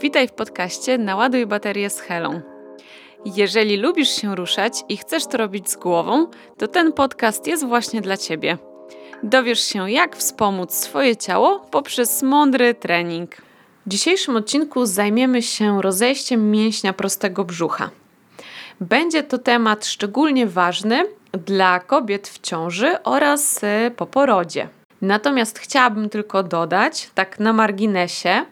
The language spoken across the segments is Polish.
Witaj w podcaście Naładuj baterię z Helą. Jeżeli lubisz się ruszać i chcesz to robić z głową, to ten podcast jest właśnie dla Ciebie. Dowiesz się, jak wspomóc swoje ciało poprzez mądry trening. W dzisiejszym odcinku zajmiemy się rozejściem mięśnia prostego brzucha. Będzie to temat szczególnie ważny dla kobiet w ciąży oraz e, po porodzie. Natomiast chciałabym tylko dodać, tak na marginesie,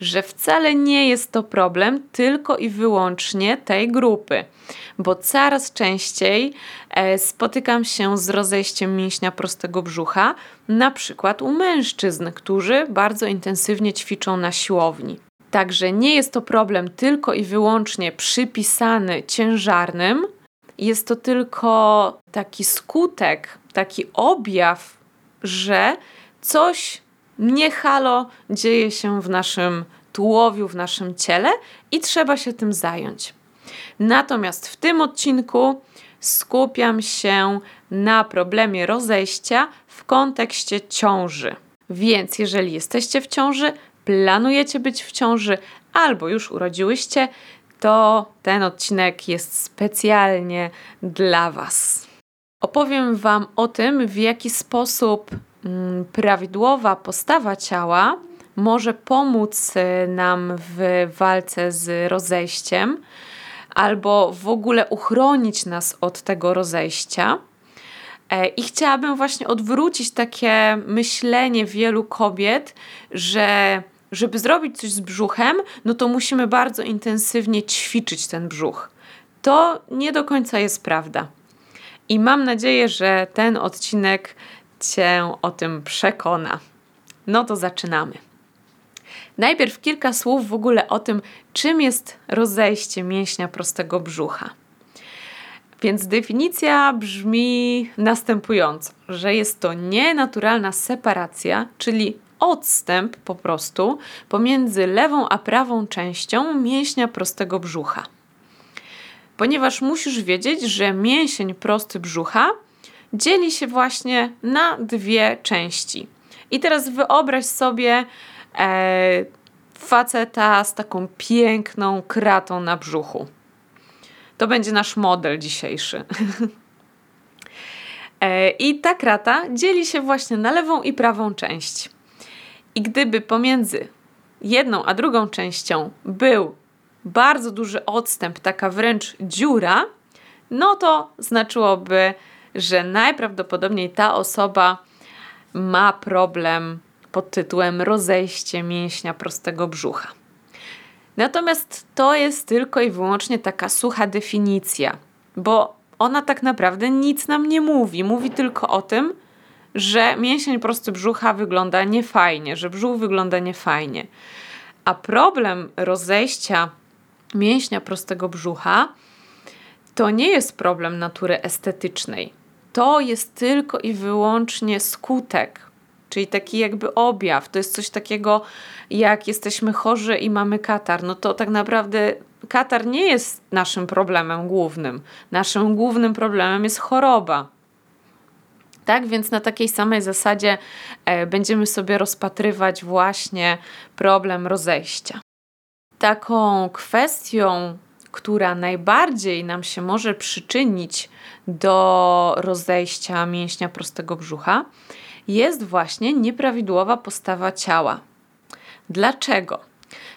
że wcale nie jest to problem tylko i wyłącznie tej grupy, bo coraz częściej e, spotykam się z rozejściem mięśnia prostego brzucha, na przykład u mężczyzn, którzy bardzo intensywnie ćwiczą na siłowni. Także nie jest to problem tylko i wyłącznie przypisany ciężarnym, jest to tylko taki skutek, taki objaw, że coś nie halo dzieje się w naszym tułowiu, w naszym ciele i trzeba się tym zająć. Natomiast w tym odcinku skupiam się na problemie rozejścia w kontekście ciąży. Więc jeżeli jesteście w ciąży, planujecie być w ciąży albo już urodziłyście, to ten odcinek jest specjalnie dla Was. Opowiem Wam o tym, w jaki sposób prawidłowa postawa ciała może pomóc y, nam w walce z rozejściem albo w ogóle uchronić nas od tego rozejścia. E, I chciałabym właśnie odwrócić takie myślenie wielu kobiet, że żeby zrobić coś z brzuchem, no to musimy bardzo intensywnie ćwiczyć ten brzuch. To nie do końca jest prawda. I mam nadzieję, że ten odcinek Cię o tym przekona. No to zaczynamy. Najpierw kilka słów w ogóle o tym, czym jest rozejście mięśnia prostego brzucha. Więc definicja brzmi następująco, że jest to nienaturalna separacja, czyli odstęp po prostu pomiędzy lewą a prawą częścią mięśnia prostego brzucha. Ponieważ musisz wiedzieć, że mięsień prosty brzucha dzieli się właśnie na dwie części. I teraz wyobraź sobie e, faceta z taką piękną kratą na brzuchu. To będzie nasz model dzisiejszy. e, I ta krata dzieli się właśnie na lewą i prawą część. I gdyby pomiędzy jedną a drugą częścią był bardzo duży odstęp, taka wręcz dziura, no to znaczyłoby, że najprawdopodobniej ta osoba ma problem pod tytułem rozejście mięśnia prostego brzucha. Natomiast to jest tylko i wyłącznie taka sucha definicja, bo ona tak naprawdę nic nam nie mówi. Mówi tylko o tym, że mięsień prosty brzucha wygląda niefajnie, że brzuch wygląda niefajnie. A problem rozejścia mięśnia prostego brzucha to nie jest problem natury estetycznej. To jest tylko i wyłącznie skutek, czyli taki jakby objaw. To jest coś takiego, jak jesteśmy chorzy i mamy katar. No to tak naprawdę katar nie jest naszym problemem głównym. Naszym głównym problemem jest choroba. Tak więc na takiej samej zasadzie e, będziemy sobie rozpatrywać właśnie problem rozejścia. Taką kwestią, która najbardziej nam się może przyczynić do rozejścia mięśnia prostego brzucha, jest właśnie nieprawidłowa postawa ciała. Dlaczego?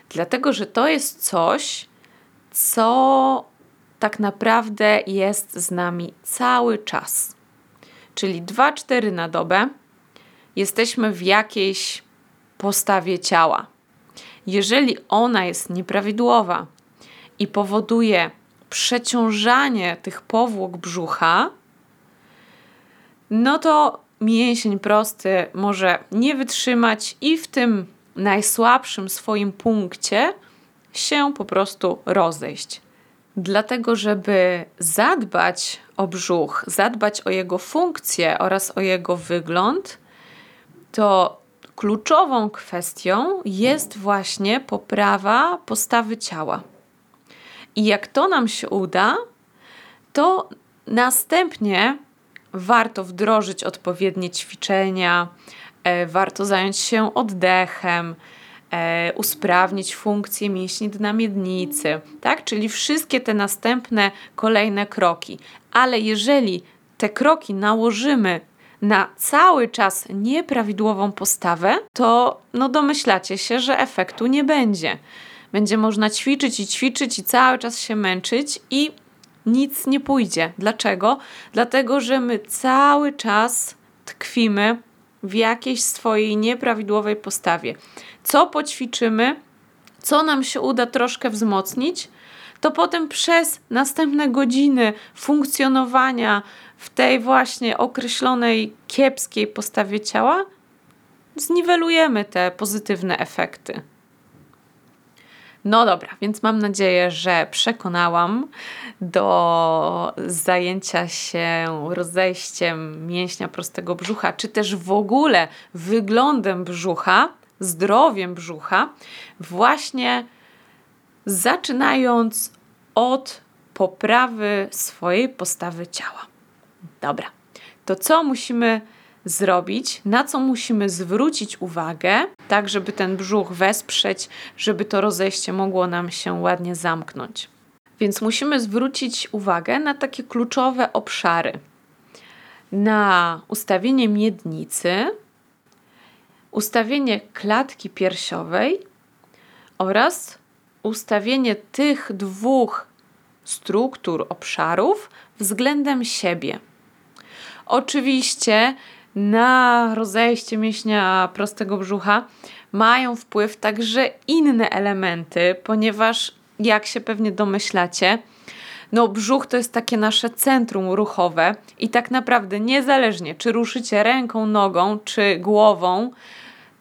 Dlatego, że to jest coś, co tak naprawdę jest z nami cały czas. Czyli 2-4 na dobę jesteśmy w jakiejś postawie ciała. Jeżeli ona jest nieprawidłowa i powoduje przeciążanie tych powłok brzucha, no to mięsień prosty może nie wytrzymać i w tym najsłabszym swoim punkcie się po prostu rozejść. Dlatego, żeby zadbać o brzuch, zadbać o jego funkcję oraz o jego wygląd, to kluczową kwestią jest właśnie poprawa postawy ciała. I jak to nam się uda, to następnie warto wdrożyć odpowiednie ćwiczenia, e, warto zająć się oddechem, e, usprawnić funkcję mięśni dna miednicy, tak? Czyli wszystkie te następne kolejne kroki. Ale jeżeli te kroki nałożymy na cały czas nieprawidłową postawę, to no domyślacie się, że efektu nie będzie. Będzie można ćwiczyć i ćwiczyć i cały czas się męczyć i nic nie pójdzie. Dlaczego? Dlatego, że my cały czas tkwimy w jakiejś swojej nieprawidłowej postawie. Co poćwiczymy, co nam się uda troszkę wzmocnić, to potem przez następne godziny funkcjonowania w tej właśnie określonej kiepskiej postawie ciała zniwelujemy te pozytywne efekty. No dobra, więc mam nadzieję, że przekonałam do zajęcia się rozejściem mięśnia prostego brzucha, czy też w ogóle wyglądem brzucha, zdrowiem brzucha, właśnie zaczynając od poprawy swojej postawy ciała. Dobra, to co musimy zrobić, na co musimy zwrócić uwagę, tak żeby ten brzuch wesprzeć, żeby to rozejście mogło nam się ładnie zamknąć. Więc musimy zwrócić uwagę na takie kluczowe obszary. Na ustawienie miednicy, ustawienie klatki piersiowej oraz ustawienie tych dwóch struktur, obszarów względem siebie. Oczywiście na rozejście mięśnia prostego brzucha mają wpływ także inne elementy, ponieważ jak się pewnie domyślacie, no brzuch to jest takie nasze centrum ruchowe i tak naprawdę niezależnie czy ruszycie ręką, nogą czy głową,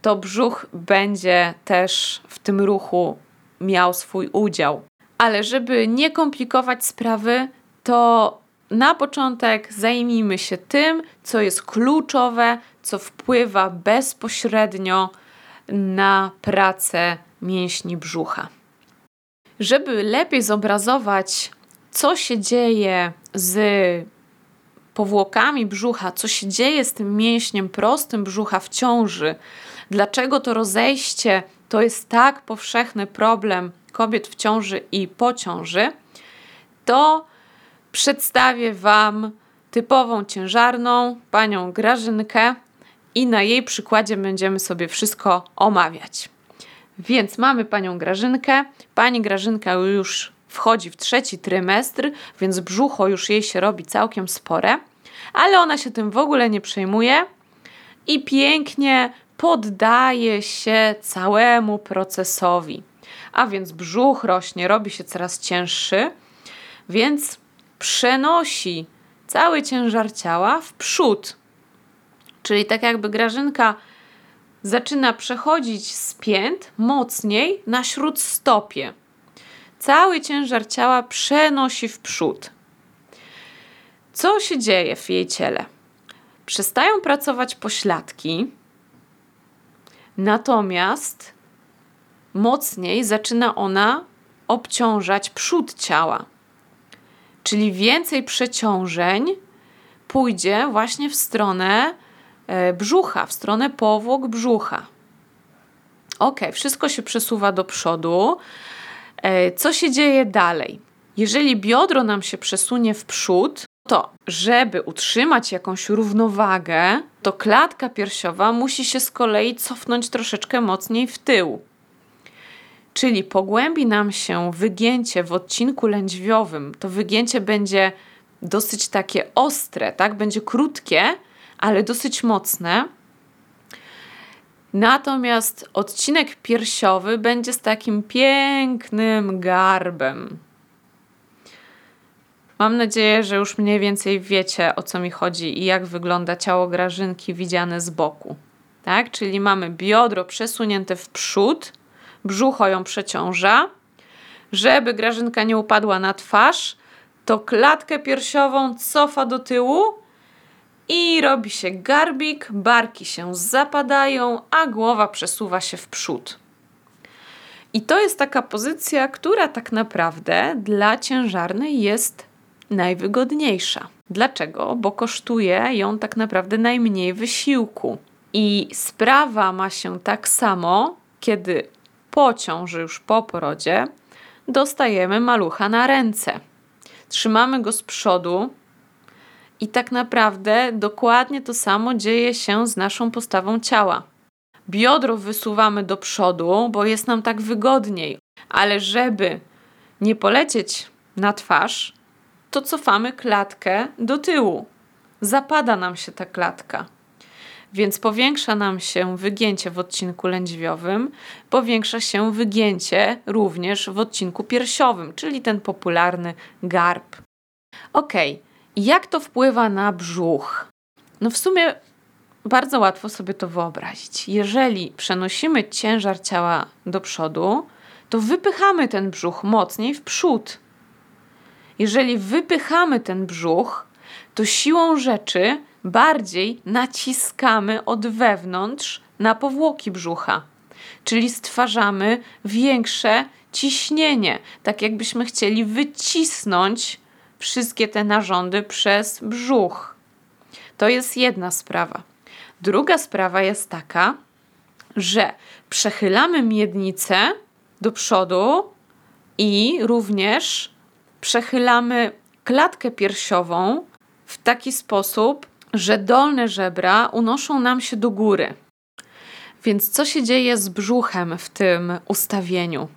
to brzuch będzie też w tym ruchu miał swój udział. Ale żeby nie komplikować sprawy, to na początek zajmijmy się tym, co jest kluczowe, co wpływa bezpośrednio na pracę mięśni brzucha. Żeby lepiej zobrazować, co się dzieje z powłokami brzucha, co się dzieje z tym mięśniem prostym brzucha w ciąży, dlaczego to rozejście to jest tak powszechny problem kobiet w ciąży i po ciąży, to przedstawię Wam typową ciężarną, panią Grażynkę i na jej przykładzie będziemy sobie wszystko omawiać. Więc mamy panią Grażynkę. Pani Grażynka już wchodzi w trzeci trymestr, więc brzucho już jej się robi całkiem spore, ale ona się tym w ogóle nie przejmuje i pięknie poddaje się całemu procesowi. A więc brzuch rośnie, robi się coraz cięższy, więc przenosi cały ciężar ciała w przód. Czyli tak jakby Grażynka zaczyna przechodzić z pięt mocniej na śródstopie. Cały ciężar ciała przenosi w przód. Co się dzieje w jej ciele? Przestają pracować pośladki, natomiast mocniej zaczyna ona obciążać przód ciała. Czyli więcej przeciążeń pójdzie właśnie w stronę e, brzucha, w stronę powłok brzucha. Ok, wszystko się przesuwa do przodu. E, co się dzieje dalej? Jeżeli biodro nam się przesunie w przód, to żeby utrzymać jakąś równowagę, to klatka piersiowa musi się z kolei cofnąć troszeczkę mocniej w tył. Czyli pogłębi nam się wygięcie w odcinku lędźwiowym. To wygięcie będzie dosyć takie ostre, tak? Będzie krótkie, ale dosyć mocne. Natomiast odcinek piersiowy będzie z takim pięknym garbem. Mam nadzieję, że już mniej więcej wiecie o co mi chodzi i jak wygląda ciało grażynki widziane z boku. Tak? Czyli mamy biodro przesunięte w przód, brzucho ją przeciąża. Żeby grażynka nie upadła na twarz, to klatkę piersiową cofa do tyłu i robi się garbik, barki się zapadają, a głowa przesuwa się w przód. I to jest taka pozycja, która tak naprawdę dla ciężarnej jest najwygodniejsza. Dlaczego? Bo kosztuje ją tak naprawdę najmniej wysiłku. I sprawa ma się tak samo, kiedy po już po porodzie, dostajemy malucha na ręce. Trzymamy go z przodu i tak naprawdę dokładnie to samo dzieje się z naszą postawą ciała. Biodro wysuwamy do przodu, bo jest nam tak wygodniej, ale żeby nie polecieć na twarz, to cofamy klatkę do tyłu. Zapada nam się ta klatka. Więc powiększa nam się wygięcie w odcinku lędźwiowym, powiększa się wygięcie również w odcinku piersiowym, czyli ten popularny garb. Ok, jak to wpływa na brzuch? No w sumie bardzo łatwo sobie to wyobrazić. Jeżeli przenosimy ciężar ciała do przodu, to wypychamy ten brzuch mocniej w przód. Jeżeli wypychamy ten brzuch, to siłą rzeczy bardziej naciskamy od wewnątrz na powłoki brzucha, czyli stwarzamy większe ciśnienie, tak jakbyśmy chcieli wycisnąć wszystkie te narządy przez brzuch. To jest jedna sprawa. Druga sprawa jest taka, że przechylamy miednicę do przodu i również przechylamy klatkę piersiową w taki sposób, że dolne żebra unoszą nam się do góry. Więc co się dzieje z brzuchem w tym ustawieniu?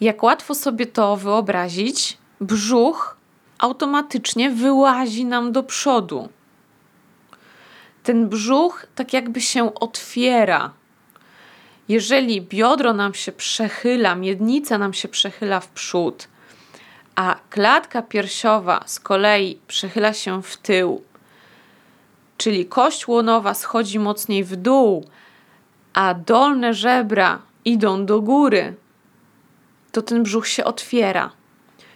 Jak łatwo sobie to wyobrazić, brzuch automatycznie wyłazi nam do przodu. Ten brzuch tak jakby się otwiera. Jeżeli biodro nam się przechyla, miednica nam się przechyla w przód, a klatka piersiowa z kolei przechyla się w tył, czyli kość łonowa schodzi mocniej w dół, a dolne żebra idą do góry, to ten brzuch się otwiera.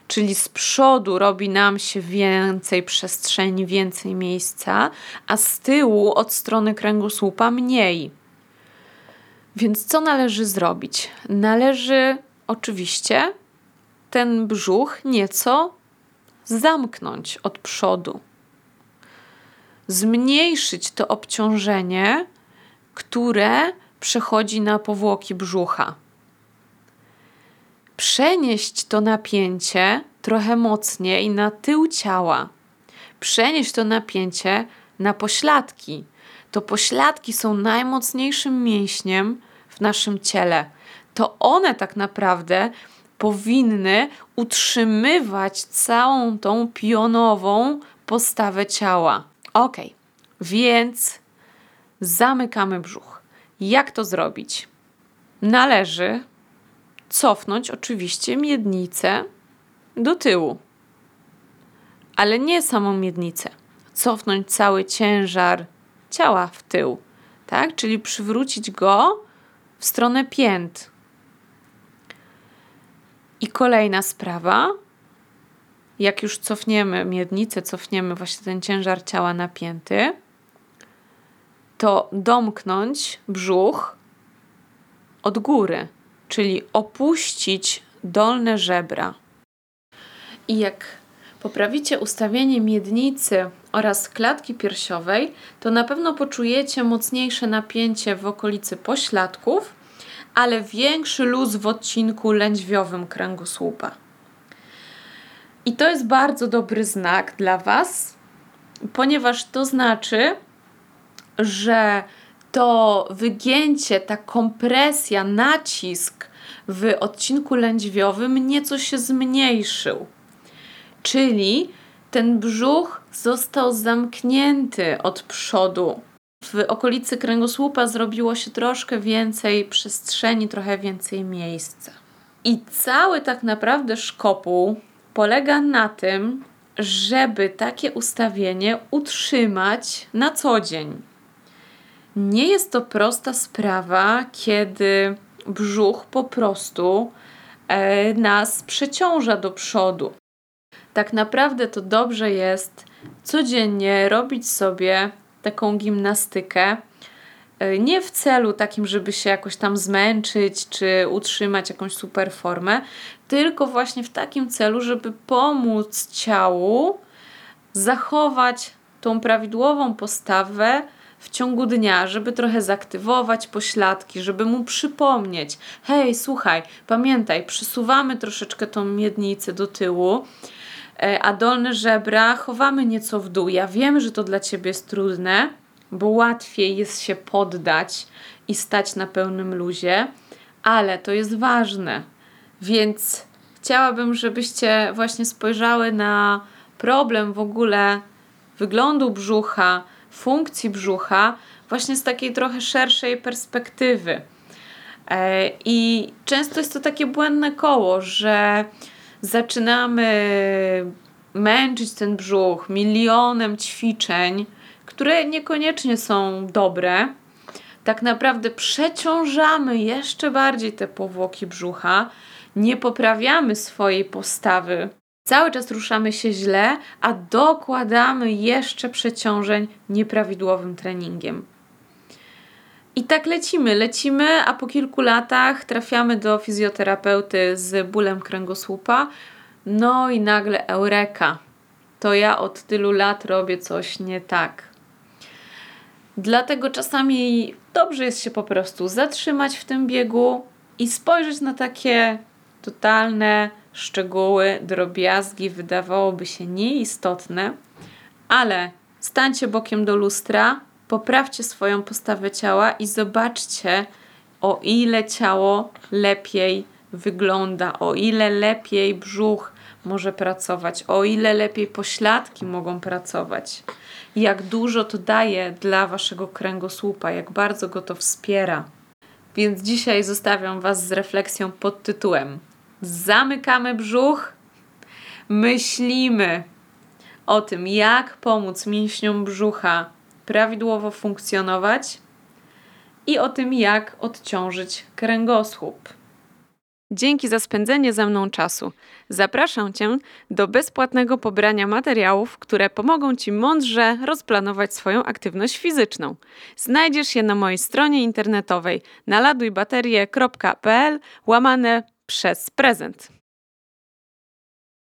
Czyli z przodu robi nam się więcej przestrzeni, więcej miejsca, a z tyłu od strony kręgosłupa mniej. Więc co należy zrobić? Należy oczywiście ten brzuch nieco zamknąć od przodu zmniejszyć to obciążenie, które przechodzi na powłoki brzucha. Przenieść to napięcie trochę mocniej na tył ciała. Przenieść to napięcie na pośladki. To pośladki są najmocniejszym mięśniem w naszym ciele. To one tak naprawdę powinny utrzymywać całą tą pionową postawę ciała. Ok, więc zamykamy brzuch. Jak to zrobić? Należy cofnąć oczywiście miednicę do tyłu, ale nie samą miednicę. Cofnąć cały ciężar ciała w tył, tak? Czyli przywrócić go w stronę pięt. I kolejna sprawa, jak już cofniemy miednicę, cofniemy właśnie ten ciężar ciała napięty, to domknąć brzuch od góry, czyli opuścić dolne żebra. I jak poprawicie ustawienie miednicy oraz klatki piersiowej, to na pewno poczujecie mocniejsze napięcie w okolicy pośladków, ale większy luz w odcinku lędźwiowym kręgosłupa. I to jest bardzo dobry znak dla Was, ponieważ to znaczy, że to wygięcie, ta kompresja, nacisk w odcinku lędźwiowym nieco się zmniejszył. Czyli ten brzuch został zamknięty od przodu. W okolicy kręgosłupa zrobiło się troszkę więcej przestrzeni, trochę więcej miejsca. I cały tak naprawdę szkopuł polega na tym, żeby takie ustawienie utrzymać na co dzień. Nie jest to prosta sprawa, kiedy brzuch po prostu e, nas przeciąża do przodu. Tak naprawdę to dobrze jest codziennie robić sobie taką gimnastykę. E, nie w celu takim, żeby się jakoś tam zmęczyć czy utrzymać jakąś super formę, tylko właśnie w takim celu, żeby pomóc ciału zachować tą prawidłową postawę w ciągu dnia, żeby trochę zaktywować pośladki, żeby mu przypomnieć: hej, słuchaj, pamiętaj, przesuwamy troszeczkę tą miednicę do tyłu, e, a dolne żebra chowamy nieco w dół. Ja wiem, że to dla ciebie jest trudne, bo łatwiej jest się poddać i stać na pełnym luzie, ale to jest ważne. Więc chciałabym, żebyście właśnie spojrzały na problem w ogóle wyglądu brzucha, funkcji brzucha, właśnie z takiej trochę szerszej perspektywy. E, I często jest to takie błędne koło, że zaczynamy męczyć ten brzuch milionem ćwiczeń, które niekoniecznie są dobre. Tak naprawdę przeciążamy jeszcze bardziej te powłoki brzucha, nie poprawiamy swojej postawy Cały czas ruszamy się źle, a dokładamy jeszcze przeciążeń nieprawidłowym treningiem. I tak lecimy, lecimy, a po kilku latach trafiamy do fizjoterapeuty z bólem kręgosłupa. No i nagle eureka. To ja od tylu lat robię coś nie tak. Dlatego czasami dobrze jest się po prostu zatrzymać w tym biegu i spojrzeć na takie totalne szczegóły, drobiazgi wydawałoby się nieistotne, ale stańcie bokiem do lustra, poprawcie swoją postawę ciała i zobaczcie, o ile ciało lepiej wygląda, o ile lepiej brzuch może pracować, o ile lepiej pośladki mogą pracować, jak dużo to daje dla waszego kręgosłupa, jak bardzo go to wspiera. Więc dzisiaj zostawiam Was z refleksją pod tytułem zamykamy brzuch, myślimy o tym, jak pomóc mięśniom brzucha prawidłowo funkcjonować i o tym, jak odciążyć kręgosłup. Dzięki za spędzenie ze mną czasu. Zapraszam Cię do bezpłatnego pobrania materiałów, które pomogą Ci mądrze rozplanować swoją aktywność fizyczną. Znajdziesz je na mojej stronie internetowej naladujbaterie.pl łamane przez prezent.